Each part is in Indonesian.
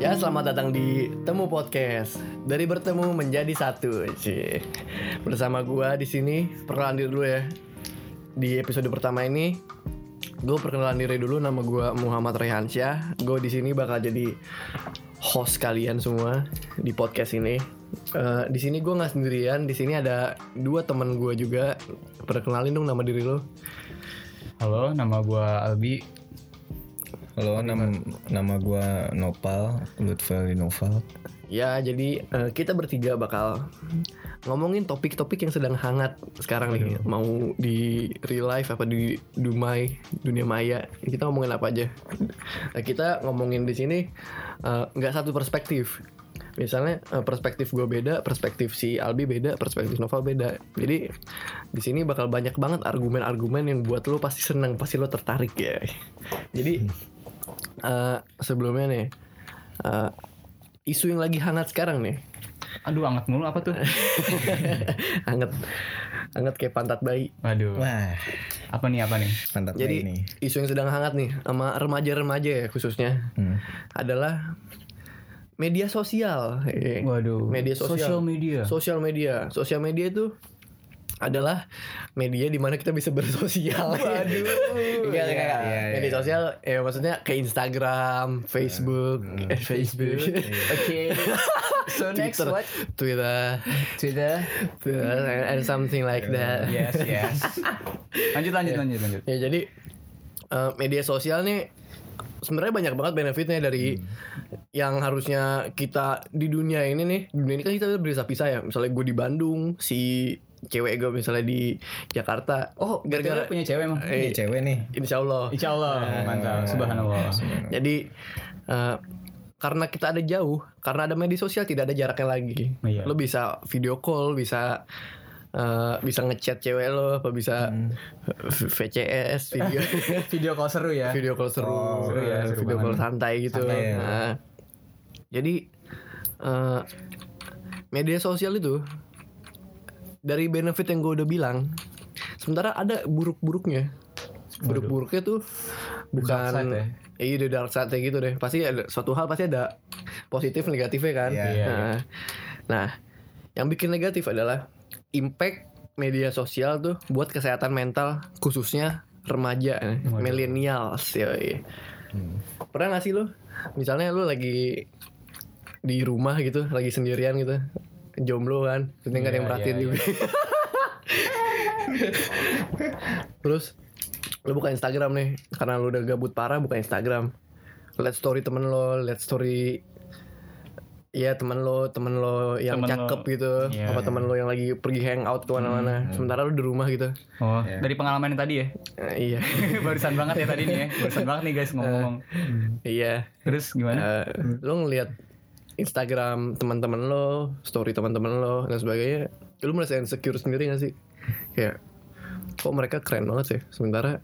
Ya selamat datang di Temu Podcast. Dari bertemu menjadi satu Cie. Bersama gua di sini Perkenalan diri dulu ya. Di episode pertama ini Gue perkenalan diri dulu. Nama gua Muhammad Rehansyah Gue di sini bakal jadi Host kalian semua Di podcast ini. Eh, Di sini gue nggak sendirian. Di sini ada dua teman gue juga. Perkenalin dong nama diri lo Halo, nama gua Albi. Halo, nama nama gua Nopal, Lutfel Noval. Ya, jadi eh, kita bertiga bakal ngomongin topik-topik yang sedang hangat sekarang nih. Mau di real life apa di Dumai, dunia maya. Kita ngomongin apa aja. Nah, kita ngomongin di sini eh, nggak satu perspektif. Misalnya eh, perspektif gue beda, perspektif si Albi beda, perspektif Noval beda. Jadi di sini bakal banyak banget argumen-argumen yang buat lo pasti seneng, pasti lo tertarik ya. Jadi eh, sebelumnya nih eh, isu yang lagi hangat sekarang nih Aduh, anget mulu apa tuh? hangat hangat kayak pantat bayi Waduh. Wah, Apa nih, apa nih? mantap jadi ini. isu yang sedang hangat nih sama remaja-remaja ya khususnya Hmm. adalah media sosial Waduh. media sosial Social media. sosial media sosial media itu adalah media di mana kita bisa bersosial. Waduh. Enggak Iya, kayak iya, media iya. sosial ya maksudnya kayak Instagram, Facebook, eh, Facebook, Oke. So next Twitter, what? Twitter, Twitter. Twitter, and something like that. Yes, yes. Lanjut, lanjut, lanjut, lanjut. Ya jadi eh, media sosial nih sebenarnya banyak banget benefitnya dari yang harusnya kita di dunia ini nih dunia ini kan kita berpisah-pisah ya misalnya gue di Bandung si cewek gue misalnya di Jakarta Oh, gara-gara punya cewek emang. eh, Ini cewek nih. Insya Allah Insya Allah, mantap. Subhanallah. jadi eh, karena kita ada jauh karena ada media sosial tidak ada jaraknya lagi Iya. lo bisa video call bisa eh, bisa ngechat cewek lo apa bisa v- VCS video Video call seru ya. video call seru, Oh, seru ya, eh, seru video call banget. santai gitu. Santai ya. Nah, jadi eh, media sosial itu dari benefit yang gue udah bilang, sementara ada buruk-buruknya. Buruk-buruknya tuh bukan ya? Iya, the dark side gitu deh. Pasti ada suatu hal pasti ada positif negatifnya kan. Iya, iya, nah, nah, yang bikin negatif adalah impact media sosial tuh buat kesehatan mental khususnya remaja, eh, Waduh. millennials ya. Pernah gak sih lu? Misalnya lu lagi di rumah gitu, lagi sendirian gitu, jomblo kan, penting kan Iya, yang merhatiin iya, juga. Terus lu buka Instagram nih, karena lu udah gabut parah buka Instagram. Lihat story temen lo, lihat story Iya temen lo, temen lo yang Temen cakep lo. gitu, Iya, apa iya. temen lo yang lagi pergi hangout ke mana-mana. Sementara lu di rumah gitu. Oh, Iya. dari pengalaman yang tadi ya. Eh, iya, Barusan banget ya tadi nih ya. Barusan banget nih guys ngomong-ngomong. iya. Terus gimana? Eh, lo ngelihat Instagram teman-teman lo, story teman-teman lo dan sebagainya, lo merasa insecure sendiri gak sih? Kayak kok mereka keren banget sih, sementara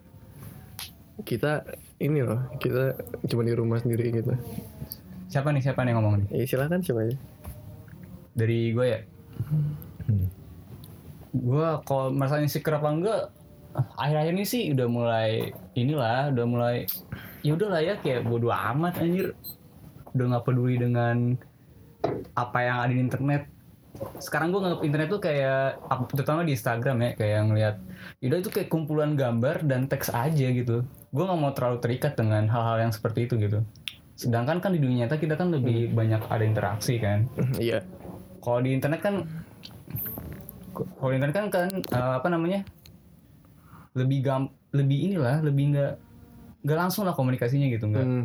kita ini loh, kita cuma di rumah sendiri gitu. Siapa nih? Siapa nih yang ngomong nih? Ya silakan siapa aja. Dari gue ya. Hmm. Gue kalau merasa insecure apa enggak akhir-akhir ini sih udah mulai inilah udah mulai ya udahlah ya kayak bodo amat anjir udah nggak peduli dengan apa yang ada di internet. Sekarang gue nganggap internet tuh kayak terutama di Instagram ya kayak ngeliat udah itu kayak kumpulan gambar dan teks aja gitu. Gue nggak mau terlalu terikat dengan hal-hal yang seperti itu gitu. Sedangkan kan di dunia nyata kita kan lebih banyak ada interaksi kan. Iya. kalau di internet kan kalau di internet kan kan eh, apa namanya lebih gam lebih inilah lebih nggak nggak langsung lah komunikasinya gitu nggak. Hmm,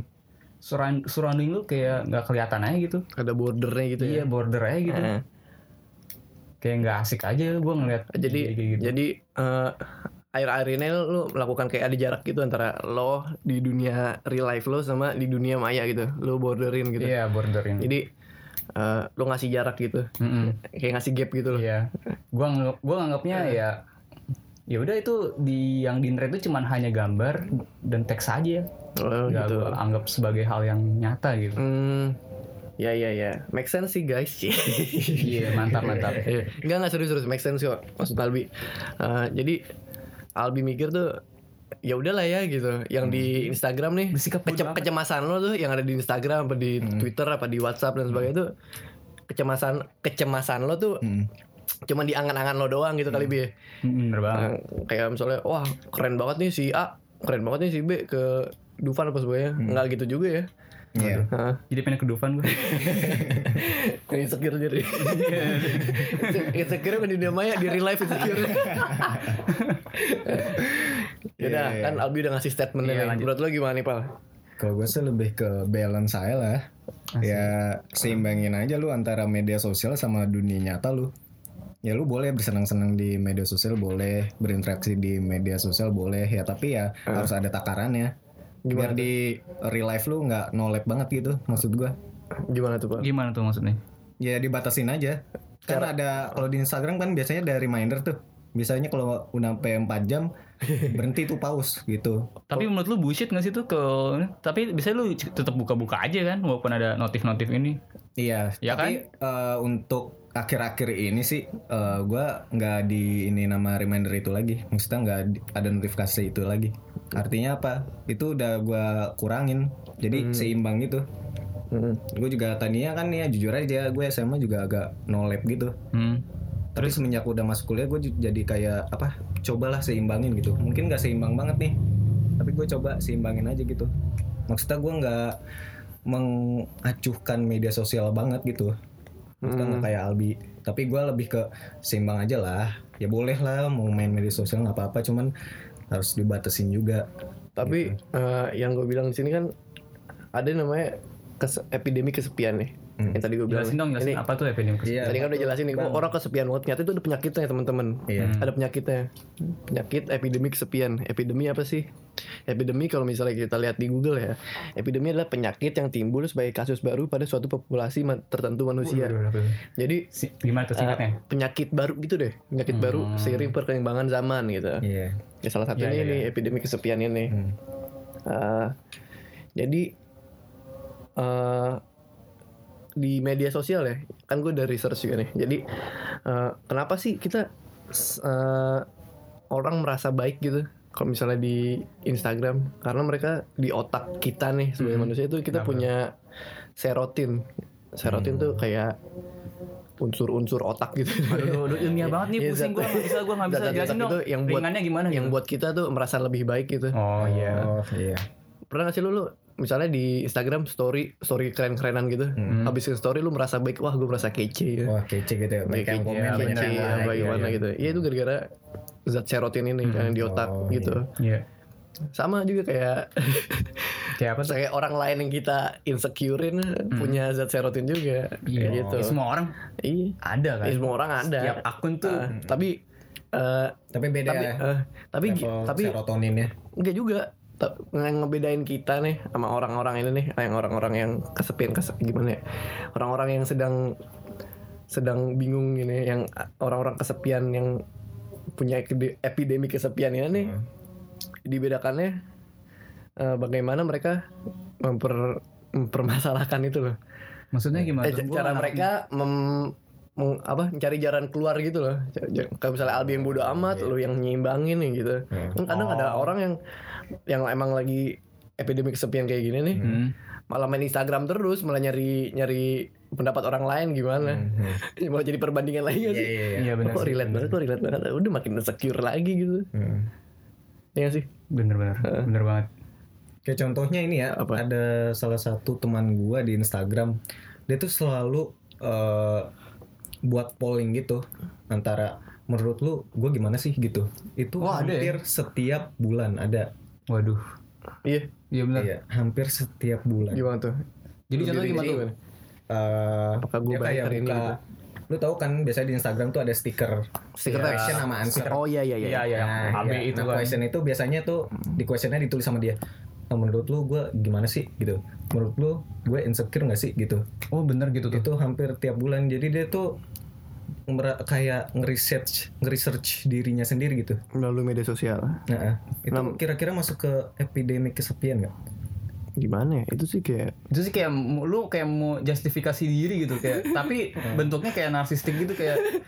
surround surrounding lu kayak nggak kelihatan aja gitu ada bordernya gitu iya ya. border aja gitu Eh, kayak nggak asik aja gue ngeliat jadi kayak gitu jadi eh, akhir-akhir ini lo melakukan kayak ada jarak gitu antara lo di dunia real life lo sama di dunia maya gitu. Lo borderin gitu. iya border ini Jadi eh, lo ngasih jarak gitu, Mm-mm. kayak ngasih gap gitu loh. iya gue nganggap gue nganggapnya ya ya udah itu di yang di internet itu cuman hanya gambar dan teks aja Oh, nggak gitu. gue anggap sebagai hal yang nyata gitu Hmm, ya ya ya, make sense sih guys. iya mantap mantap Iya. Enggak enggak serius serius make sense kok maksud Albi. Eh, jadi Albi mikir tuh ya udahlah ya gitu. Yang di Instagram nih Bersikap kece- kecemasan lo tuh yang ada di Instagram apa di Hmm. Twitter apa di WhatsApp dan sebagainya tuh kecemasan kecemasan lo tuh Hmm. cuma di angan-angan lo doang gitu kali bi. Hmm, bener banget. Nah, kayak misalnya wah keren banget nih si A, keren banget nih si B ke Dufan apa sebagainya. Enggak gitu juga ya. Iya. Jadi pengen ke Dufan gue. Insecure jadi Insecure di dunia maya Di real life insecure Yaudah Iya, iya. kan Albi udah ngasih statementnya Iya, nih. Menurut lo gimana nih Pal? Kalau gue sih lebih ke balance saya lah. Ya seimbangin aja lu antara media sosial sama dunia nyata lu. Ya lu boleh bersenang-senang di media sosial boleh, berinteraksi di media sosial boleh ya tapi ya harus ada takarannya. Biar di real life lu nggak nolep banget gitu maksud gua. Gimana tuh Pal? Gimana tuh maksudnya? Ya dibatasin aja. Kan ada kalau di Instagram kan biasanya ada reminder tuh. Biasanya kalau udah sampai 4 jam berhenti tuh pause gitu. Tapi menurut lu bullshit gak sih tuh ke tapi bisa lu tetap buka-buka aja kan walaupun ada notif-notif ini. Iya, Ya tapi eh, untuk akhir-akhir ini sih eh, gua nggak di ini nama reminder itu lagi. Maksudnya nggak ada notifikasi itu lagi. Artinya apa? Itu udah gua kurangin. Jadi seimbang gitu. Hmm. Gue juga tadinya kan ya jujur aja gue SMA juga agak no lab gitu. Hmm. Tapi semenjak udah masuk kuliah gue jadi kayak apa? Cobalah seimbangin gitu. Mungkin nggak seimbang banget nih. Tapi gue coba seimbangin aja gitu. Maksudnya gue nggak mengacuhkan media sosial banget gitu. Maksudnya nggak kayak Albi. Tapi gue lebih ke seimbang aja lah. Ya boleh lah mau main media sosial nggak apa-apa. Cuman harus dibatasin juga. Tapi Gitu. eh, yang gue bilang di sini kan Ada namanya kes- epidemi kesepian nih Hmm. Yang tadi gue bilang Jelasin dong, jelasin Ini apa tuh epidemi kesepian? Iya. Tadi kan udah jelasin nih, kok orang kesepian banget. Ternyata itu ada penyakitnya teman-teman. Iya. Ada penyakitnya. Penyakit epidemi kesepian. Epidemi apa sih? Epidemi kalau misalnya kita lihat di Google ya, epidemi adalah penyakit yang timbul sebagai kasus baru pada suatu populasi ma- tertentu manusia. Waduh. Jadi Si- Gimana tuh singkatnya? eh, penyakit baru gitu deh, penyakit baru seiring perkembangan zaman gitu. Iya. Ya, salah satunya Iya, iya, ini epidemi kesepian ini. Hmm. Eh, jadi eh di media sosial ya, kan gue dari research juga nih. Jadi eh, kenapa sih kita eh, orang merasa baik gitu? Kalau misalnya di Instagram, karena mereka di otak kita nih sebagai manusia itu kita punya serotin. Serotin tuh kayak unsur-unsur otak gitu. Aduh, aduh, ilmiah banget nih, Iya, pusing gue nggak bisa, gue nggak bisa jelasin itu dong. yang buat gimana yang gitu? buat kita tuh merasa lebih baik gitu. Oh iya. Oh iya. Pernah gak sih lu, lu misalnya di Instagram story story keren-kerenan gitu. Habis ke story lu merasa baik, wah gue merasa kece gitu. Wah kece gitu ya. Banyak yang Kece, komen iya, kece, yang ya, bagaimana iya, gitu. Iya itu gara-gara zat serotin ini kan yang di otak Oh, gitu. Iya. Sama juga kayak Kayak apa? kayak orang lain yang kita insecurein punya zat serotin juga kayak gitu. Ya, semua orang Iya. ada kan. Iya, semua orang ada. Setiap akun tuh Ah, tapi eh, Tapi beda tapi ya. eh, tapi level tapi serotoninnya. enggak juga ngebedain kita nih sama orang-orang ini nih yang orang-orang yang kesepian kes gimana ya orang-orang yang sedang sedang bingung ini yang orang-orang kesepian yang punya epide- epidemi kesepian ini nih dibedakannya eh, bagaimana mereka memper mempermasalahkan itu loh. Maksudnya gimana? Eh, cara mereka mem- meng- apa mencari jalan keluar gitu loh j- kayak misalnya Albi yang bodo amat lu yang nyimbangin nih gitu kan kadang ada orang yang yang emang lagi epidemi kesepian kayak gini nih Hmm. malah main Instagram terus malah nyari nyari pendapat orang lain gimana malah jadi perbandingan lagi Iya kan sih iya iya. Iya benar. kok relate banget kok relate banget udah makin insecure lagi gitu Hmm. ya sih Bener-bener. Bener banget. Kayak contohnya ini ya, Apa? ada salah satu teman gua di Instagram, dia tuh selalu eh, buat polling gitu antara menurut lu gua gimana sih gitu. Itu Oh, ada ya? hampir setiap bulan ada. Waduh. iya Iya benar. Iya, hampir setiap bulan. gimana tuh Jadi contohnya gimana tuh? Eh, Apakah gua dia baik kayak hari ini buka, gitu? lu tahu kan biasanya di Instagram tuh ada stiker Stiker text. question sama answer. oh iya iya iya Iya iya. Nah, AB iya. itu Nah, kan. question itu biasanya tuh di questionnya ditulis sama dia. Nah, menurut lu gue gimana sih gitu? Menurut lu gue insecure gak sih gitu? Oh bener gitu tuh. Itu hampir tiap bulan. Jadi dia tuh kayak nge-research, nge-research dirinya sendiri gitu. melalui media sosial Nah, itu kira-kira masuk ke epidemi kesepian gak? gimana ya itu sih kayak Itu sih kayak lu kayak mau justifikasi diri gitu kayak tapi bentuknya kayak narsistik gitu kayak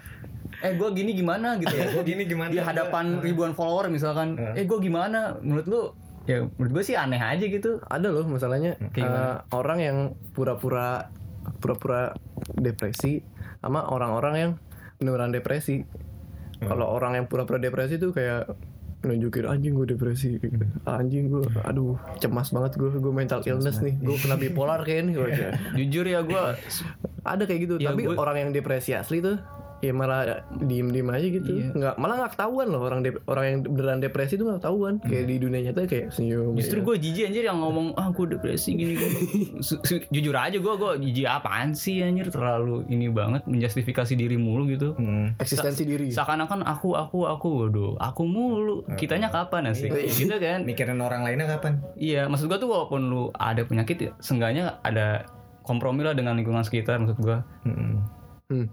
eh gue gini gimana gitu ya Gue gini gimana? di hadapan ribuan follower misalkan eh gue gimana menurut lu ya menurut gue sih aneh aja gitu. Ada loh masalahnya. Kayak eh, orang yang pura-pura pura-pura depresi sama orang-orang yang beneran depresi. Kalau orang yang pura-pura depresi tuh kayak nunjukin anjing gue depresi. Anjing gue aduh cemas banget gue gue mental illness nih. Gue kena bipolar gue jujur ya gue ada kayak gitu. Ya, tapi gue- orang yang depresi asli tuh ya malah diem diem aja gitu Iya. nggak malah nggak ketahuan loh orang dep- orang yang beneran depresi tuh nggak ketahuan kayak di dunia nyata kayak senyum justru ya. gue jijik anjir yang ngomong ah gue depresi gini su- jujur aja gue gue jijik apaan sih anjir terlalu ini banget menjustifikasi diri mulu gitu Hmm. eksistensi diri seakan-akan aku aku aku waduh aku mulu kitanya kapan sih gitu kan Mikirin orang lainnya kapan? Iya, maksud gua tuh walaupun lu ada penyakit ya, seenggaknya ada kompromi lah dengan lingkungan sekitar maksud gua. Hmm. Hmm.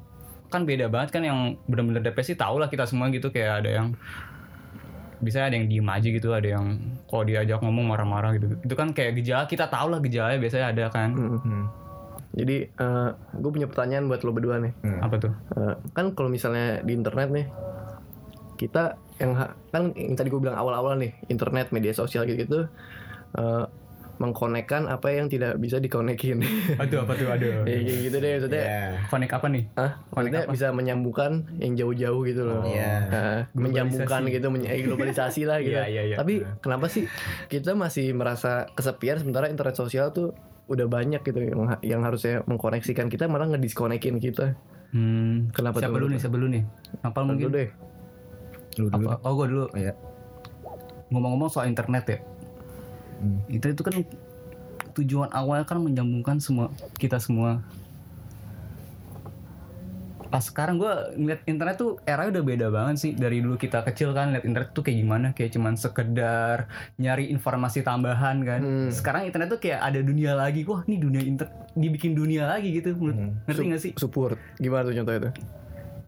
Kan beda banget kan yang benar-benar depresi tau lah kita semua gitu kayak ada yang bisa ada yang diem aja gitu, ada yang kalau diajak ngomong marah-marah gitu. Itu kan kayak gejala kita tau lah gejalanya biasanya ada kan. Hmm. Hmm. jadi gue punya pertanyaan buat lo berdua nih Hmm. Apa tuh? Eh, kan kalau misalnya di internet nih kita yang kan yang tadi gue bilang awal-awal nih internet media sosial gitu-gitu eh, mengkonekkan apa yang tidak bisa dikonekin Aduh apa tuh? Aduh. ya kayak gitu deh maksudnya Ya. Connect apa nih? ah maksudnya bisa menyambungkan yang jauh-jauh gitu loh Iya. Nah, menyambungkan gitu men- eh, globalisasi lah gitu Iya, iya, iya. tapi kenapa sih kita masih merasa kesepian sementara internet sosial tuh udah banyak gitu yang, yang harusnya mengkoneksikan kita malah ngediskonekin kita Hmm. Kenapa siapa tuh? dulu nih? Siapa dulu nih? Napal Lu mungkin? deh Lu dulu. Apa? Oh gua dulu. Iya. ngomong-ngomong soal internet ya Hmm. internet itu kan tujuan awalnya kan menyambungkan semua kita semua. Pas sekarang gue ngeliat internet tuh era udah beda banget sih. Dari dulu kita kecil kan liat internet tuh kayak gimana kayak cuman sekedar nyari informasi tambahan kan. Hmm. sekarang internet tuh kayak ada dunia lagi. Wah ini dunia internet dibikin dunia lagi gitu. Hmm. ngerti gak sih? support. Gimana tuh contohnya tuh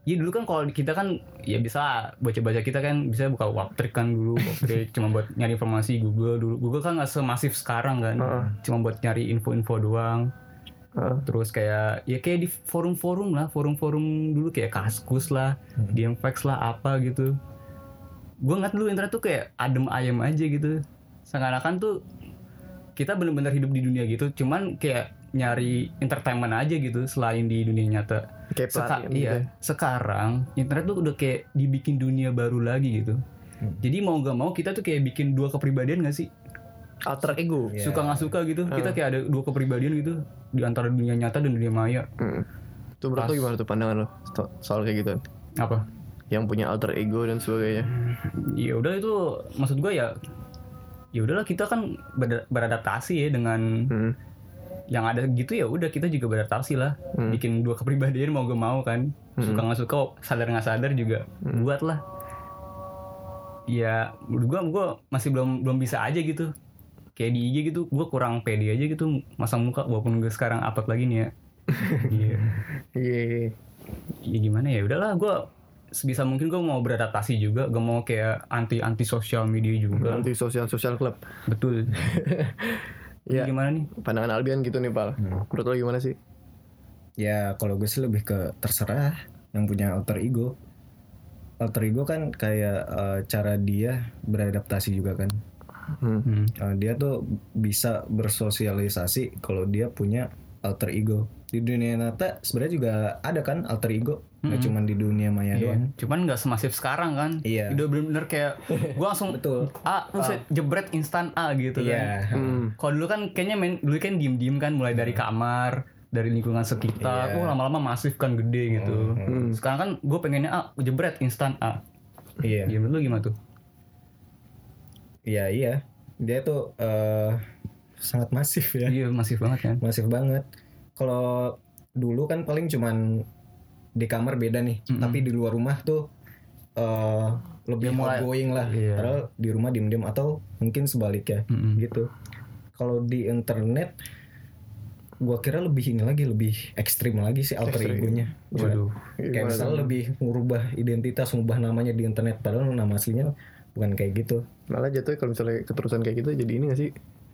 Iya dulu kan kalau kita kan ya bisa baca-baca kita kan bisa buka Waptrik kan dulu Waptrik cuma buat nyari informasi Google dulu. Google kan nggak semasif sekarang kan Heeh. cuma buat nyari info-info doang. Heeh. terus kayak ya kayak di forum-forum lah forum-forum dulu kayak Kaskus lah Diemfax lah apa gitu. Gue ngeliat dulu internet tuh kayak adem ayem aja gitu. Seakan-akan tuh kita bener-bener hidup di dunia gitu cuman kayak nyari entertainment aja gitu selain di dunia nyata kayak Seka- gitu iya, ya. sekarang internet tuh udah kayak dibikin dunia baru lagi gitu. Hmm. Jadi mau gak mau kita tuh kayak bikin dua kepribadian gak sih? alter ego Iya. Suka nggak suka gitu. Kita kayak ada dua kepribadian gitu di antara dunia nyata dan dunia maya. Hmm. tuh menurut lo gimana tuh pandangan lo so- soal kayak gitu Apa? yang punya alter ego dan sebagainya Ya udah itu maksud gua ya ya udahlah kita kan ber- beradaptasi ya dengan Hmm. Yang ada gitu ya udah kita juga beradaptasi lah. Hmm. bikin dua kepribadian mau gak mau kan. Suka nggak suka sadar nggak sadar juga Hmm. buat lah. Ya menurut gua gua masih belum belum bisa aja gitu. Kayak di IG gitu gua kurang pede aja gitu masang muka walaupun gue sekarang upload lagi nih ya. Iya. iya iya. ya gimana ya udahlah gua sebisa mungkin gua mau beradaptasi juga. Gak mau kayak anti anti sosial media juga. Nanti sosial sosial club. Betul Iya. gimana nih pandangan Albion gitu nih pal menurut lo gimana sih Ya kalau gue sih lebih ke terserah yang punya alter ego. Alter ego kan kayak eh, cara dia beradaptasi juga kan. hmm. Hmm. Eh, dia tuh bisa bersosialisasi kalau dia punya alter ego. Di dunia nyata sebenarnya juga ada kan alter ego, nggak cuma di dunia maya Iya, doang. cuman nggak semasif sekarang kan. Iya. Udah bener-bener kayak gua langsung Betul. A, buset, jebret instan A gitu Iya. kan. Hmm. Kalau dulu kan kayaknya main dulu kan diem-diem kan mulai dari kamar, dari lingkungan sekitar. Iya. Oh, lama-lama masif kan gede gitu. Hmm. Sekarang kan gue pengennya A, jebret instan A. Iya. Ya menurut lu gimana tuh? Iya iya. Dia tuh eh, sangat masif ya. Iya, masif banget kan. Masif banget. Kalau dulu kan paling cuman di kamar beda nih, tapi di luar rumah tuh eh lebih Dia mulai- outgoing lah. Iya. Padahal di rumah diem-diem atau mungkin sebaliknya Mm-mm. gitu. Kalau di internet gua kira lebih ini lagi lebih ekstrim lagi sih alter egonya. Waduh. Kayak tuh? lebih ngubah identitas, ngubah namanya di internet padahal nama aslinya bukan kayak gitu. malah jatuhnya kalau misalnya keterusan kayak gitu jadi ini gak sih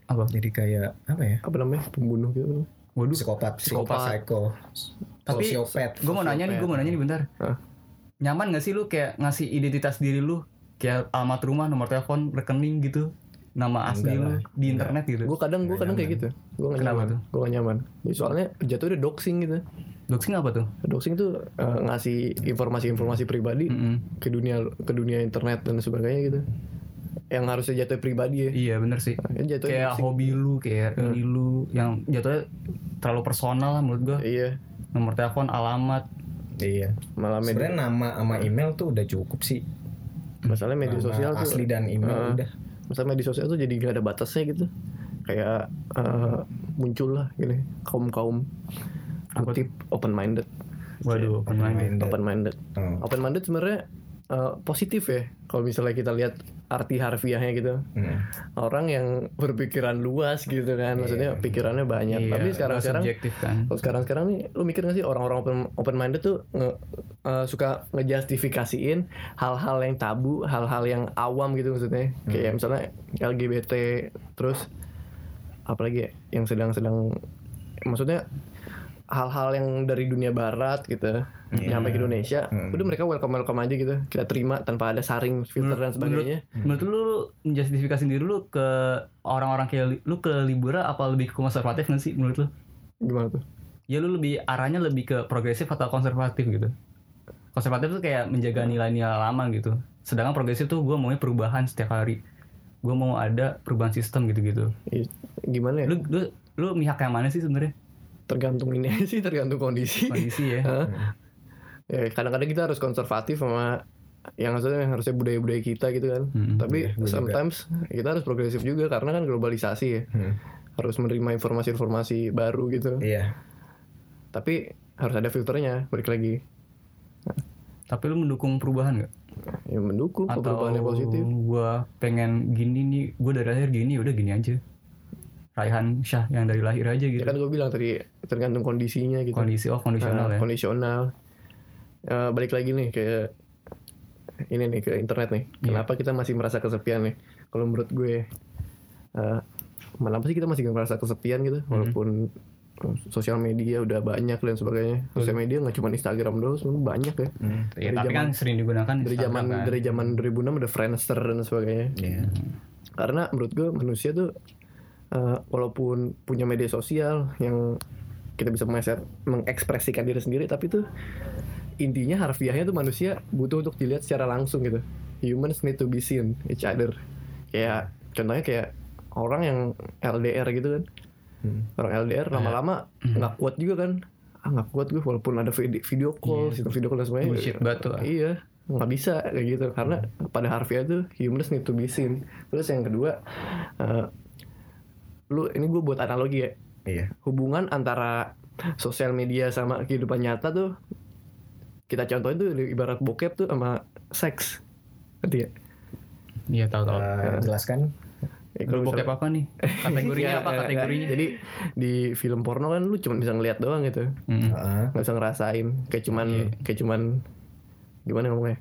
Apa? Jadi kayak apa ya? apa namanya pembunuh gitu Waduh. Psikopat, Psikopat. psycho, Tapi sosiopat. gue mau nanya nih, gue mau nanya nih bentar. Hah? nyaman gak sih lu kayak ngasih identitas diri lu kayak alamat rumah nomor telepon rekening gitu nama asli Enggak lu lah. di internet gitu gue kadang gue kadang kayak gitu gue gak Kenapa nyaman tuh? gue gak nyaman Jadi soalnya jatuh udah doxing gitu doxing apa tuh doxing tuh eh, ngasih informasi-informasi pribadi Mm-mm. ke dunia ke dunia internet dan sebagainya gitu yang harusnya jatuh pribadi ya iya bener sih Ya, jatuh kayak hobi lu kayak ini lu yang jatuhnya terlalu personal lah menurut gua iya nomor telepon alamat Iya. malah media Sebenarnya nama sama email tuh udah cukup sih. masalah media Nama sosial tuh asli dan email Heeh. udah. masalah media sosial tuh jadi gak ada batasnya gitu kayak eh, muncul lah gini kaum kaum kutip open minded waduh pemain Minded. open minded Oh. open minded sebenarnya eh, positif ya kalau misalnya kita lihat arti harfiahnya gitu. Hmm. orang yang berpikiran luas gitu kan maksudnya pikirannya banyak. Iya, tapi sekarang sekarang kan. kalau sekarang sekarang nih lu mikir gak sih orang-orang open open minded tuh nge, eh, suka ngejustifikasiin hal-hal yang tabu hal-hal yang awam gitu maksudnya? Kayak misalnya LGBT terus apalagi ya, yang sedang-sedang maksudnya hal-hal yang dari dunia barat gitu nyampe ke Indonesia udah mereka welcome welcome aja gitu. Kita terima tanpa ada saring filter dan sebagainya. menurut lu lu menjustifikasi diri lu ke orang-orang kayak li- lu ke liburan apa lebih ke konservatif nggak sih menurut lu? Gimana tuh? Ya lu lebih arahnya lebih ke progresif atau konservatif gitu? Konservatif tuh kayak menjaga nilai-nilai lama gitu. Sedangkan progresif tuh gue maunya perubahan setiap hari. Gue mau ada perubahan sistem gitu-gitu. Ih, gimana ya? Lu lu lu mihak yang mana sih sebenarnya? Tergantung ini sih tergantung kondisi. Kondisi ya? Ya kadang-kadang kita harus konservatif sama yang maksudnya yang harusnya budaya-budaya kita gitu kan. Hmm, tapi sometimes kita harus progresif juga karena kan globalisasi ya. Hmm. harus menerima informasi-informasi baru gitu. Iya. tapi harus ada filternya balik lagi. Tapi lu mendukung perubahan nggak? Yang mendukung atau perubahan yang positif. gue pengen gini nih gue dari lahir gini udah gini aja. Raihan Syah yang dari lahir aja gitu. ya kan gue bilang tadi tergantung kondisinya gitu. Kondisi oh kondisional Nah, ya. kondisional Eh, balik lagi nih ke ini nih ke internet nih Iya. kenapa kita masih merasa kesepian nih kalau menurut gue eh kenapa sih kita masih merasa kesepian gitu Mm-hmm. walaupun eh, sosial media udah banyak dan sebagainya sosial media nggak cuma Instagram doang sebenarnya banyak ya Hmm. Ya, Dari tapi zaman- kan sering digunakan dari zaman kan. dari zaman 2006 ada Friendster dan sebagainya Iya. karena menurut gue manusia tuh eh, walaupun punya media sosial yang kita bisa mengeser- mengekspresikan diri sendiri tapi tuh intinya harfiahnya tuh manusia butuh untuk dilihat secara langsung gitu. Humans need to be seen each other. Kayak contohnya kayak orang yang LDR gitu kan. Hmm. orang LDR lama-lama nggak kuat juga kan. Ah nggak kuat gue walaupun ada video, video call sistem video call dan sebagainya. Bullshit batu ah. Iya, nggak bisa kayak gitu. Karena pada harfiah tuh humans need to be seen. Terus yang kedua, eh, lu ini gue buat analogi ya, Iya. hubungan antara sosial media sama kehidupan nyata tuh kita contohin tuh ibarat bokep tuh sama seks, ngerti ya? Iya tahu tahu. Eh, jelaskan. Ya, Lu bokep apa nih? Kategorinya apa nggak, kategorinya? nggak. Jadi di film porno kan lu cuma bisa ngeliat doang gitu, Hmm. Heeh. nggak bisa ngerasain. Kayak cuman, kayak cuman gimana ngomongnya?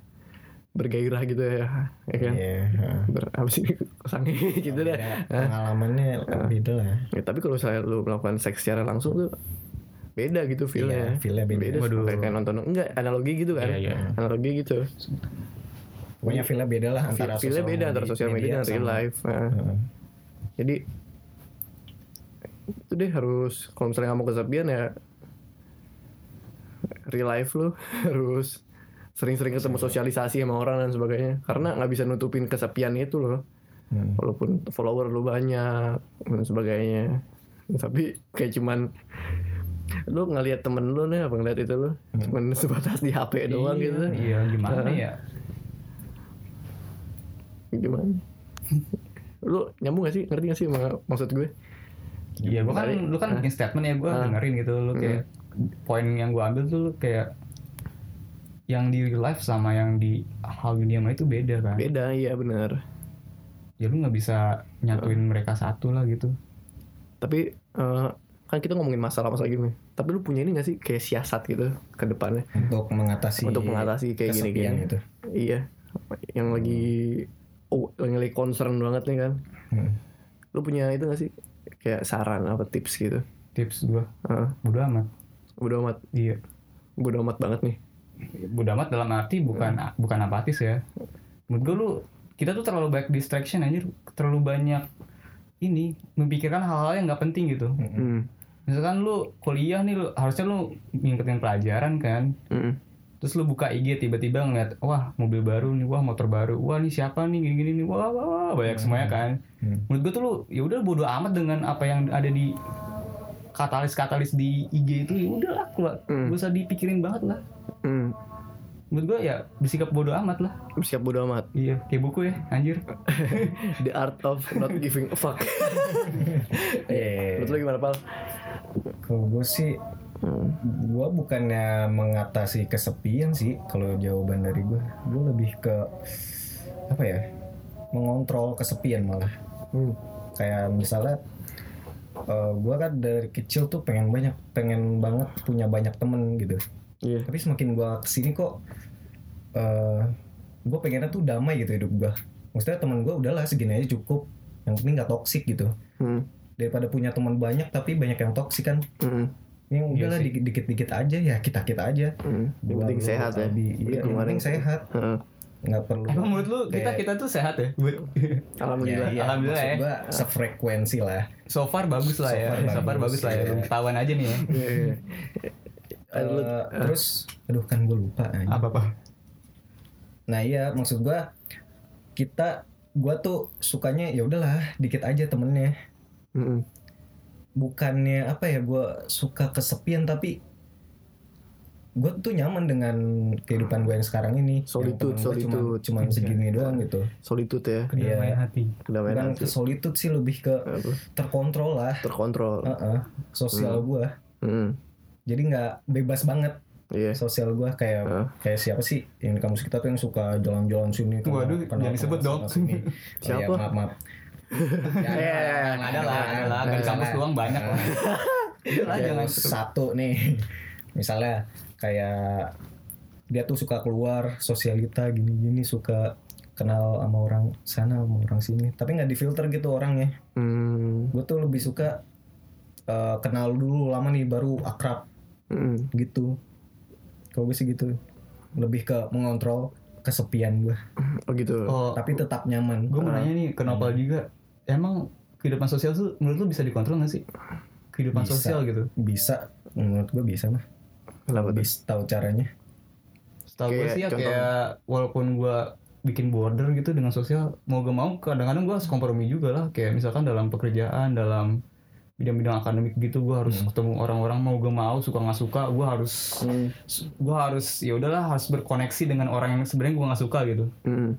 Bergairah gitu ya, ya kan? Iya. heeh. Ber, apa sih sange gitu deh. Beda, Pengalamannya beda lah. Ya, tapi kalau saya lu melakukan seks secara langsung tuh beda gitu feelnya. Iya, feel-nya beda. Waduh. Kayak, nonton enggak analogi gitu kan? Iya, iya. Analogi gitu. Pokoknya feel-nya beda lah antara Feelnya beda antara sosial media dan real life. Nah, Heeh. jadi itu deh harus kalau misalnya nggak mau kesepian ya real life lu harus sering-sering ketemu sosialisasi sama orang dan sebagainya karena nggak bisa nutupin kesepian itu loh Hmm. walaupun follower lu banyak dan sebagainya tapi kayak cuman lu ngelihat temen lu nih apa ngeliat itu lu? Cuman sebatas di HP doang Iya, gitu. Iya, gimana ya? gimana? Lu nyambung gak sih? Ngerti gak sih sama maksud gue? Iya, gua kan lu kan bikin statement ya, gua Ah. dengerin gitu. Lu kayak poin yang gua ambil tuh lu kayak yang di real life sama yang di hal dunia maya itu beda kan. beda iya bener. Ya lu nggak bisa nyatuin mereka satu lah gitu. tapi eh, kan kita ngomongin masalah-masalah gini tapi lu punya ini gak sih kayak siasat gitu ke depannya Untuk mengatasi Untuk mengatasi kayak kesepian gini-gini. itu. iya yang lagi oh yang lagi concern banget nih kan Hmm. lu punya itu gak sih kayak saran apa tips gitu Tips gua Heeh. bodo amat. bodo amat Iya. bodo amat banget nih bodo amat dalam arti bukan bukan apatis ya menurut gue lu kita tuh terlalu banyak distraction anjir terlalu banyak ini memikirkan hal-hal yang nggak penting gitu Hmm. Misalkan lu kuliah nih lu harusnya lu ngikutin pelajaran kan Hmm. terus lu buka IG tiba-tiba ngeliat wah mobil baru nih wah motor baru wah nih siapa nih gini-gini nih wah, wah, wah banyak semuanya kan Hmm. menurut gue tuh lu ya udah bodo amat dengan apa yang ada di katalis-katalis di IG itu ya udah lah gak Hmm. usah dipikirin banget lah Hmm. Menurut gue ya bersikap bodo amat lah Siap bodo amat. iya kayak buku ya anjir The art of not giving a fuck. Iya. Menurut lu gimana, Pal? Kalau gue sih, gue bukannya mengatasi kesepian sih. Kalau jawaban dari gue, gue lebih ke apa ya? Mengontrol kesepian malah. Hmm. Kayak misalnya, gue kan dari kecil tuh pengen banyak, pengen banget punya banyak temen gitu. Iya. Tapi semakin gue ke sini kok, gue pengennya tuh damai gitu hidup gue. Maksudnya temen gue udahlah segini aja cukup. Yang penting nggak toksik gitu. Hmm. Daripada punya teman banyak tapi banyak yang toksik kan. Hmm. Yang Iya udahlah dikit- dikit-dikit aja ya kita kita aja. Hmm. Yang penting sehat ya. Iya, yang Lingkungan penting sehat. Heeh. Nggak perlu. emang menurut lu kita Kayak- kita tuh sehat ya Buat- Alhamdulillah. iya, Alhamdulillah maksud ya. sefrekuensi lah. so far bagus lah ya So far so far bagus, bagus lah ya iya. ketahuan aja nih ya Lu- Eh, terus, aduh kan gue lupa. anjing. apa apa Nah iya maksud gua kita gua tuh sukanya ya udahlah dikit aja temennya. Hmm. Bukannya apa ya gua suka kesepian tapi gue tuh nyaman dengan kehidupan gue yang sekarang ini. Yang Solitude, gua solitude. Cuma, cuma segini doang gitu. Solitude ya. kedamaian Iya. hati Kedamaian hati. ke solitude sih lebih ke Apa? terkontrol lah. Terkontrol. Heeh, sosial gua Hmm. Jadi nggak bebas banget Iya. sosial gua kayak Heeh. kayak siapa sih yang di kampus kita tuh yang suka jalan-jalan sini kenal- Waduh, kenal jangan disebut dong. sini. Oh, Siapa? iya, maaf maaf Ya, Iya, iya, iya. ada lah ada lah di kampus doang banyak lah Kayak jangan satu nih misalnya kayak dia tuh suka keluar sosialita gini-gini suka kenal sama orang sana sama orang sini tapi nggak difilter gitu orangnya Hmm. gue tuh lebih suka eh, kenal dulu lama nih baru akrab Hmm. gitu. Kalau gue sih gitu. Lebih ke mengontrol kesepian gue. Oh gitu. oh. Tapi tetap nyaman. Gue mau nanya nih kenapa juga? Emang kehidupan sosial tuh menurut lu bisa dikontrol gak sih? Kehidupan Bisa. sosial gitu. Bisa. Menurut gue bisa mah. Kenapa tuh? tahu caranya. Setahu gue sih ya contoh. kayak walaupun gue bikin border gitu dengan sosial mau gak mau kadang-kadang gue harus kompromi juga lah. Kayak misalkan dalam pekerjaan dalam bidang-bidang akademik gitu gue harus ketemu orang-orang mau gak mau suka nggak suka gue harus Hmm. gue harus ya udahlah harus berkoneksi dengan orang yang sebenarnya gue nggak suka gitu. Hmm.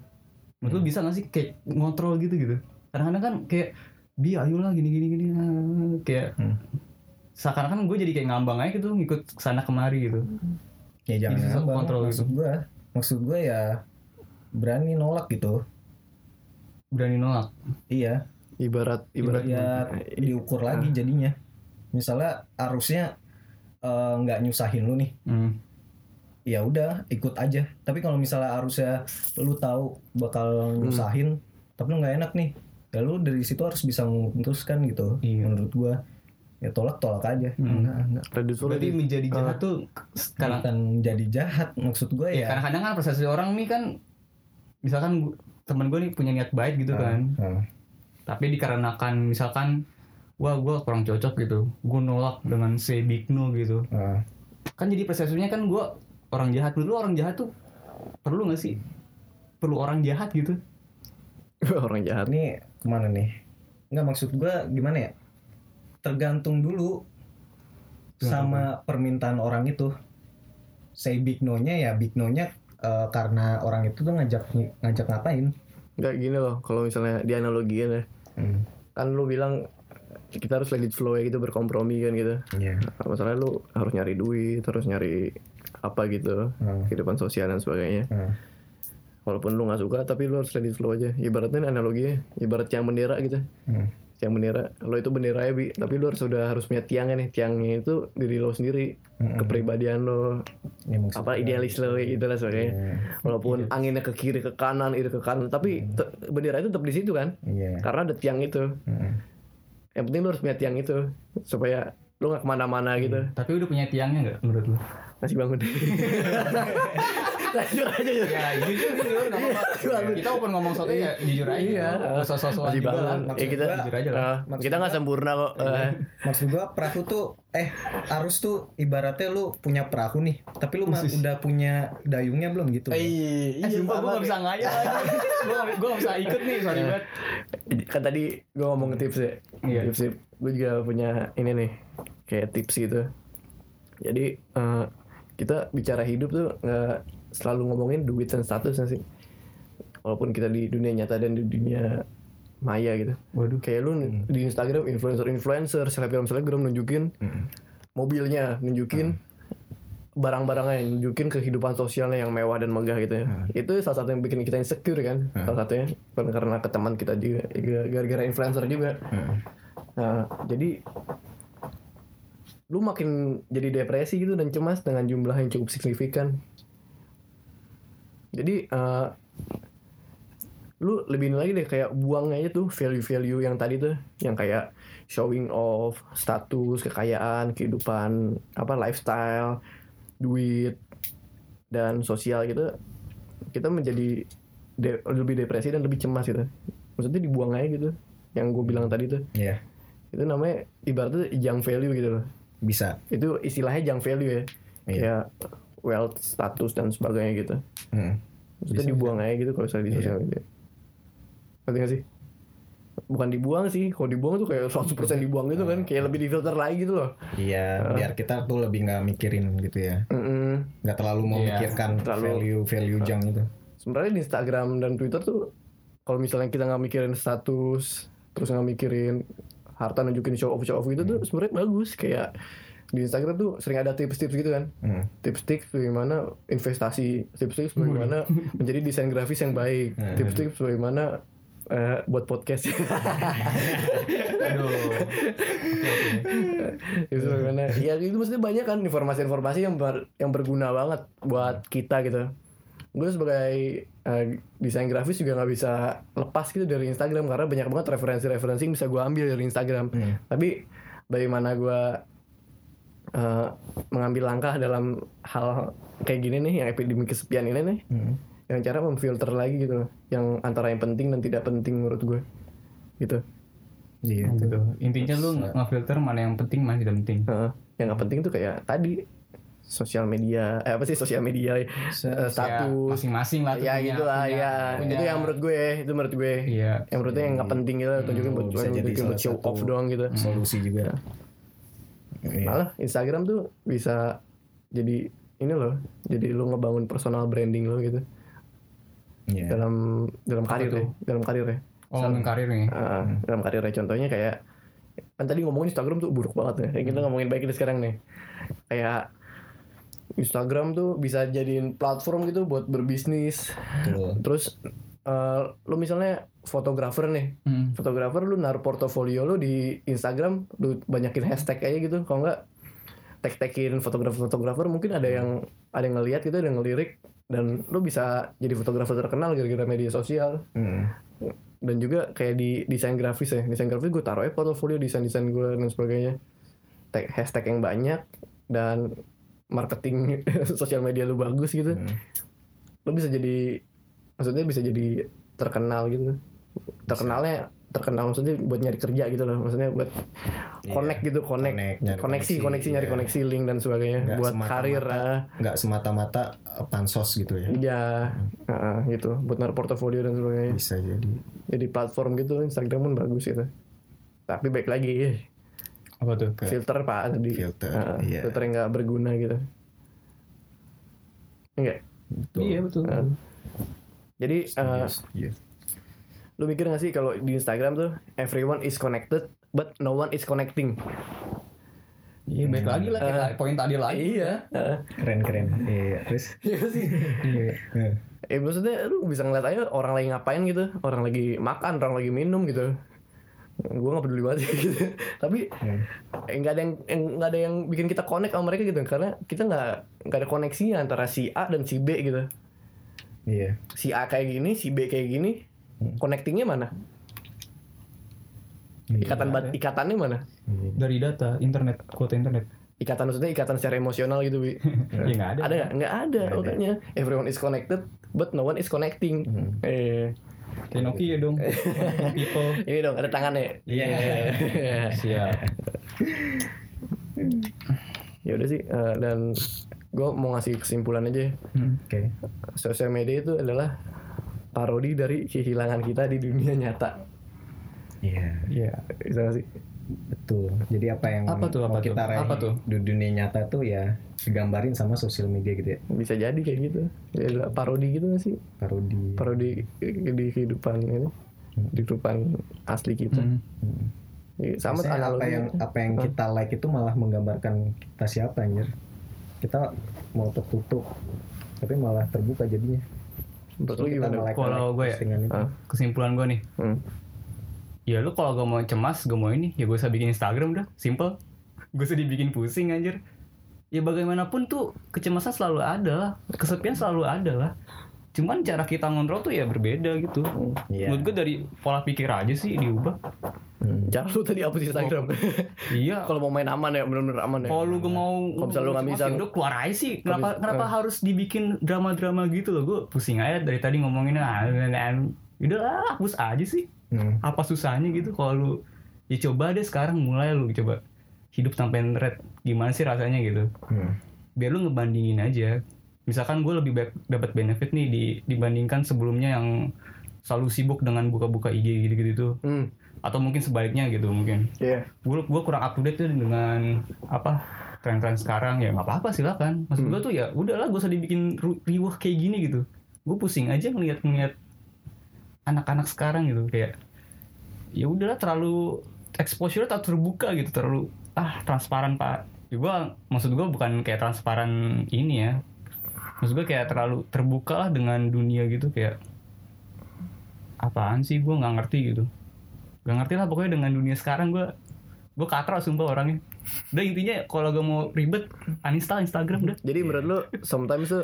menurut lu bisa gak sih kayak ngontrol gitu gitu? Kadang-kadang kan kayak bi ayolah gini gini gini ah," kayak Hmm. seakan-akan gue jadi kayak ngambang aja gitu ngikut sana kemari gitu. Ya jangan Bisa ngambang. kontrol maksud gue maksud gue ya berani nolak gitu. Berani nolak? Iya Ibarat ibarat ya diukur lagi jadinya. Misalnya arusnya eh, nggak nyusahin lu nih. Hmm. ya udah ikut aja. Tapi kalau misalnya arusnya lu tahu bakal nyusahin tapi lu nggak enak nih ya lu dari situ harus bisa memutuskan gitu Iya. menurut gua. Ya tolak tolak aja. Hmm. enggak enggak Reddit berarti menjadi jahat tuh karena bukan jadi jahat maksud gue ya ya. kadang-kadang kan persepsi orang nih kan misalkan gua- temen gue nih punya niat baik gitu kan. Nah, tapi dikarenakan misalkan wah gue kurang cocok gitu. Gue nolak dengan say big no gitu. Nah. kan jadi persepsinya kan gue orang jahat. Dulu orang jahat tuh perlu gak sih? Perlu orang jahat gitu? Orang jahat. ini ke mana nih? Nggak maksud gue gimana ya? Tergantung dulu sama permintaan orang itu. Say big no-nya ya big no-nya eh, karena orang itu tuh ngajak ngajak ngapain? Enggak gini loh, kalau misalnya dianalogiin ya. Hmm. Kan lu bilang kita harus let it flow ya gitu berkompromi kan gitu. Iya. Masalahnya lu harus nyari duit, harus nyari apa gitu, Hmm. kehidupan sosial dan sebagainya. Hmm. Walaupun lu nggak suka, tapi lu harus let it flow aja. Ibaratnya ini analoginya, ibarat tiang bendera gitu. Hmm. Tiang bendera, lo itu bendera ya bi, tapi lu harus sudah harus punya tiangnya nih. Tiangnya itu diri lo sendiri, Hmm. kepribadian lo, Ya, apa gua- idealis lo gitu lah sebagainya. Iya. Walaupun anginnya ke kiri ke kanan, iri ke kanan, tapi te- bendera itu tetap di situ kan, Iya. karena ada tiang itu. Yang penting lu harus punya tiang itu supaya lu nggak ke mana-mana gitu. tapi udah punya tiangnya nggak menurut lu Masih bangun. Lanjut aja ya. Ya jujur jujur nggak apa-apa. Kita open ngomong soalnya ya jujur aja. Iya. Nggak usah sosokan Masih juga lah. bangun. Maksud Ya kita gua, jujur aja lah. eh, kita nggak gua- sempurna kok. Eh, Maksud gua perahu tuh eh arus tuh ibaratnya lu punya perahu nih, tapi lu mah udah punya dayungnya belum gitu. iya, Eh, sumpah gue gak bisa ngayal gue gak bisa ikut nih, sorry banget. kan tadi gue ngomong tips ya Iya. tips gue juga punya ini nih kayak tips gitu jadi eh, kita bicara hidup tuh nggak selalu ngomongin duit dan status sih? Walaupun kita di dunia nyata dan di dunia maya gitu. Waduh. kayak lu di Instagram influencer influencer selebgram selebgram nunjukin mobilnya nunjukin barang-barangnya nunjukin kehidupan sosialnya yang mewah dan megah gitu ya. Itu salah satu yang bikin kita insecure kan salah satunya. Karena ke teman kita juga ya, gara-gara influencer juga. Nah jadi lu makin jadi depresi gitu dan cemas dengan jumlah yang cukup signifikan jadi eh, lu lebih lagi deh kayak buang aja tuh value-value yang tadi tuh yang kayak showing off status kekayaan kehidupan apa lifestyle duit dan sosial gitu kita menjadi de- lebih depresi dan lebih cemas gitu. Maksudnya dibuang aja gitu yang gue bilang tadi tuh. Iya, itu namanya ibaratnya junk value gitu loh. Bisa. itu istilahnya junk value ya. Iya. kayak wealth status dan sebagainya gitu. Hmm. maksudnya dibuang aja gitu kalau misalnya di sosial media. Ngerti gak sih? Bukan dibuang sih. Kalau dibuang tuh kayak 100% dibuang gitu kan. Kayak lebih difilter lagi gitu loh. Iya, biar kita tuh lebih nggak mikirin gitu ya, nggak terlalu Iya, memikirkan terlalu- value value junk itu. sebenarnya di Instagram dan Twitter tuh kalau misalnya kita nggak mikirin status terus nggak mikirin harta nunjukin show off show off gitu tuh sebenarnya bagus. Kayak di Instagram tuh sering ada tips-tips gitu kan. Hmm. tips-tips bagaimana investasi tips-tips bagaimana menjadi desain grafis yang baik. Tips-tips bagaimana eh, buat podcast. Aduh. itu bagaimana ya itu maksudnya banyak kan informasi-informasi yang ber- yang berguna banget buat kita gitu. Gue sebagai eh, desain grafis juga nggak bisa lepas gitu dari Instagram karena banyak banget referensi-referensi yang bisa gue ambil dari Instagram. Hmm. tapi bagaimana gue eh, mengambil langkah dalam hal kayak gini nih yang epidemi kesepian ini nih Hmm. yang cara memfilter lagi gitu loh yang antara yang penting dan tidak penting menurut gue gitu Iya. Gitu. Intinya lu nge-filter mana yang penting, mana tidak penting. Heeh. yang nggak penting tuh kayak tadi sosial media eh apa sih sosial media eh, Ya, status masing-masing lah. tuh ya gitu lah ya punya- itu yang menurut gue itu menurut gue Iya. yang menurutnya yang nggak penting gitu tunjukin buat Hmm, tunjukin buat show off doang gitu Solusi juga. Iya. malah Instagram tuh bisa jadi ini loh jadi lu ngebangun personal branding lo gitu Iya. dalam dalam karir ya dalam karir ya Oh, ngomongin karir nih. Ah, dalam karirnya contohnya kayak kan tadi ngomongin Instagram tuh buruk banget ya. Kayak kita ngomongin baik ini sekarang nih. Kayak Instagram tuh bisa jadiin platform gitu buat berbisnis. Betul. Terus eh, lu misalnya fotografer nih. Hmm. Fotografer lu naruh portofolio lu di Instagram, lu banyakin hashtag aja gitu. Kalau enggak tag-tagin fotografer-fotografer mungkin ada yang ada yang ngelihat gitu, ada yang ngelirik dan lu bisa jadi fotografer terkenal gara-gara media sosial Hmm. dan juga kayak di desain grafis ya desain grafis gue taruh ya portofolio desain desain gue dan sebagainya tag hashtag yang banyak dan marketing sosial media lu bagus gitu Hmm. lu bisa jadi maksudnya bisa jadi terkenal gitu terkenalnya terkenal maksudnya buat nyari kerja gitu loh maksudnya buat Iya. connect gitu connect, Connect, nyari koneksi koneksi, koneksi nyari iya. koneksi link dan sebagainya Nggak buat semata-mata- karir ah. nggak semata-mata eh, pansos gitu ya. ya ah, gitu buat naruh portofolio dan sebagainya Bisa jadi. jadi platform gitu Instagram pun bagus gitu tapi baik lagi Apa tuh? filter pak tadi Filter, Ah, iya. filter yang nggak berguna gitu enggak Betul. Iya betul. Ah. jadi eh, Iya. Lu mikir gak sih kalau di Instagram tuh everyone is connected but no one is connecting Iya, baik lagi lah kayak poin tadi lagi. iya Ah. Keren keren. Iya. Terus. Iya sih Iya. Eh, eh maksudnya lu bisa ngeliat aja orang lagi ngapain gitu orang lagi makan orang lagi minum gitu gue nggak peduli banget gitu tapi Hmm. eh, nggak ada yang yang- nggak ada yang bikin kita connect sama mereka gitu karena kita nggak nggak ada koneksinya antara si A dan si B gitu Iya. si A kayak gini si B kayak gini connectingnya mana ikatan bat ikatannya mana Dari data internet, kuota internet. ikatan maksudnya ikatan secara emosional gitu bi Ya nggak ada. ada nggak nggak ada makanya everyone is connected but no one is connecting Hmm. eh Kayak Nokia dong. People. ini dong ada tangannya Iya. Siap. ya udah sih eh, dan gue mau ngasih kesimpulan aja ya. Hmm. Oke. sosial media itu adalah parodi dari kehilangan kita di dunia nyata Iya. Iya. bisa nggak sih Betul. Jadi apa yang Apa tuh, mau apa tuh? kita raih Apa tuh? di dunia nyata tuh ya digambarin sama sosial media gitu ya. bisa jadi kayak gitu ya parodi gitu nggak sih Parodi. parodi di kehidupan ini di kehidupan asli kita Hmm. Hmm. Ya, sama Maksudnya apa yang apa yang kita like itu malah menggambarkan kita siapa anjir. Kita mau tertutup tapi malah terbuka jadinya. Menurut lu Kita gimana Kalau gue ya? Ah. Kesimpulan gue nih. Hmm. Ya lu kalau gue mau cemas, gue mau ini, ya gue usah bikin Instagram dah, simple. Gue usah dibikin pusing anjir. Ya bagaimanapun tuh kecemasan selalu ada lah, kesepian selalu ada lah. Cuman cara kita ngontrol tuh ya berbeda gitu. Iya. Menurut gue dari pola pikir aja sih diubah. Hmm. Jangan lu tadi hapus Instagram. iya. Kalau mau main aman ya, benar-benar aman ya. Kalau lu gue mau Kalau misalnya lu nggak bisa- udah keluar aja sih. Kenapa bisa- kenapa eh. harus dibikin drama-drama gitu loh? Gue pusing aja dari tadi ngomonginnya. ah, Udah lah, hapus aja sih. Hmm. apa susahnya gitu kalau lu ya coba deh sekarang mulai lu coba hidup tanpa internet gimana sih rasanya gitu Hmm. biar lu ngebandingin aja misalkan gue lebih baik dapat benefit nih di, dibandingkan sebelumnya yang selalu sibuk dengan buka-buka IG gitu-gitu tuh. Hmm. atau mungkin sebaliknya gitu mungkin. Iya. gue gue kurang up to date tuh dengan apa tren-tren sekarang. Ya nggak apa-apa silakan maksud gue tuh ya udahlah gue usah dibikin riuh kayak gini gitu. Gue pusing aja ngeliat ngeliat anak-anak sekarang gitu. Kayak ya udahlah terlalu exposure tak terbuka gitu. Terlalu ah transparan pak. Ya gue maksud gue bukan kayak transparan ini ya maksud gue kayak terlalu terbuka lah dengan dunia gitu kayak apaan sih? Gue nggak ngerti gitu. Gak ngerti lah pokoknya dengan dunia sekarang gue gue katra sumpah orangnya. Udah intinya kalau gue mau ribet uninstall Instagram udah. Jadi menurut lu sometimes tuh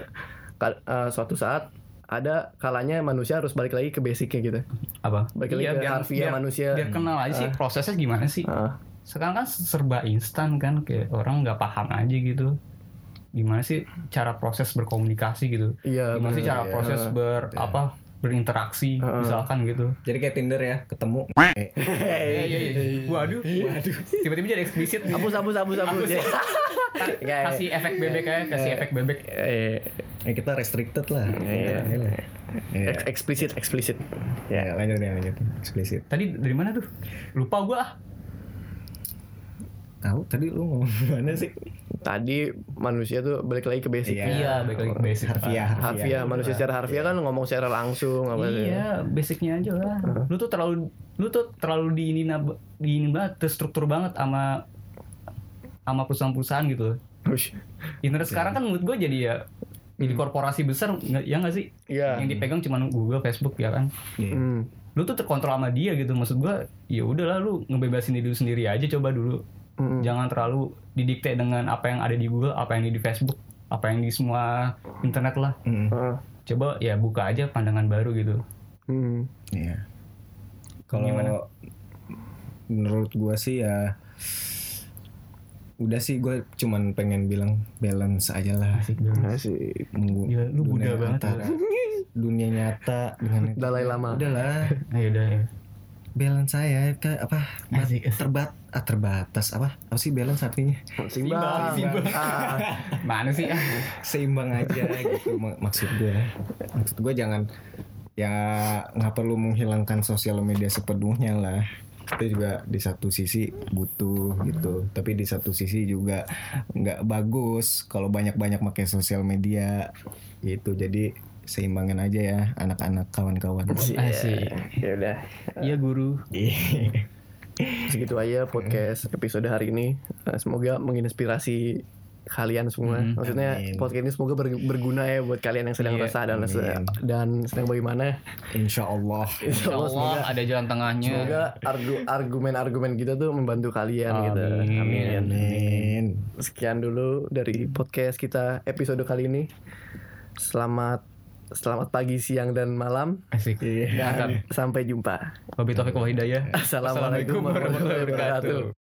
eh, suatu saat ada kalanya manusia harus balik lagi ke basicnya gitu. apa? Balik lagi ke harfiah manusia. biar kenal aja sih prosesnya gimana sih. Ah, sekarang kan serba instan kan kayak orang nggak paham aja gitu gimana sih cara proses berkomunikasi gitu iya. gimana sih bener. cara iya. proses ber apa berinteraksi Heeh. misalkan gitu Jadi kayak Tinder ya, ketemu. Eh, Eh, iya, iya. waduh waduh tiba-tiba jadi eksplisit. Hapus hapus hapus hapus. Kayak- kasih efek bebek aja kasih efek bebek Eh, eh, kita restricted lah. Iya. Iya. eks- eksplisit eksplisit. Ya, lanjut ya, lanjut. Eksplisit. tadi dari mana tuh lupa gua ah Tahu tadi lu ngomong gimana sih? Tadi manusia tuh balik lagi ke basic. Iya. iya balik lagi ke basic Harfiah. Harfiah manusia secara harfiah kan ngomong secara langsung apa? Iya, basicnya aja lah. Lu tuh terlalu lu tuh terlalu diinin ab- diinin banget, terstruktur banget sama sama perusahaan-perusahaan gitu. Internet sekarang kan menurut gue jadi ya jadi korporasi besar ya nggak sih? Iya. Yang dipegang cuma Google, Facebook ya kan. Iya. Hmm. Lu tuh terkontrol sama dia gitu. Maksud gue ya udahlah lu ngebebasin diri lu sendiri aja coba dulu. Hmm. Jangan terlalu didikte dengan apa yang ada di Google, apa yang ada di Facebook, apa yang di semua internet lah. Hmm. Ah. Coba ya buka aja pandangan baru gitu. Hmm. Iya. Gimana? Kalau menurut gua sih ya udah sih gue cuman pengen bilang balance aja lah Asik banget. Asik. Menggu- Gila, lu dunia banget antara dunia nyata dengan Dalai Lama. udahlah Ayo udah ya. Balance saya ke apa bat- terbat ah, terbatas apa apa sih balance artinya Simbang. Simbang. Ah. Mana sih ah? seimbang aja gitu mak- maksud gue maksud gue jangan ya nggak perlu menghilangkan sosial media sepenuhnya lah kita juga di satu sisi butuh gitu tapi di satu sisi juga nggak bagus kalau banyak-banyak pakai sosial media gitu jadi seimbangin aja ya anak-anak kawan-kawan Asik. Ya udah. Iya guru. Segitu aja podcast episode hari ini. Eh, Semoga menginspirasi kalian semua. Mhm. Maksudnya Amin. podcast ini semoga ber- berguna ya buat kalian yang sedang Iya, resah dan amin. dan sedang bagaimana. insya Allah Insya Allah semoga ada jalan tengahnya. semoga argu- argumen-argumen kita tuh membantu kalian gitu. Amin. Amin. Amin Sekian dulu dari podcast kita episode kali ini. Selamat selamat pagi, siang dan malam. Asik. Dan sampai jumpa. Wabillahi taufiq wal hidayah. Assalamualaikum warahmatullahi wabarakatuh.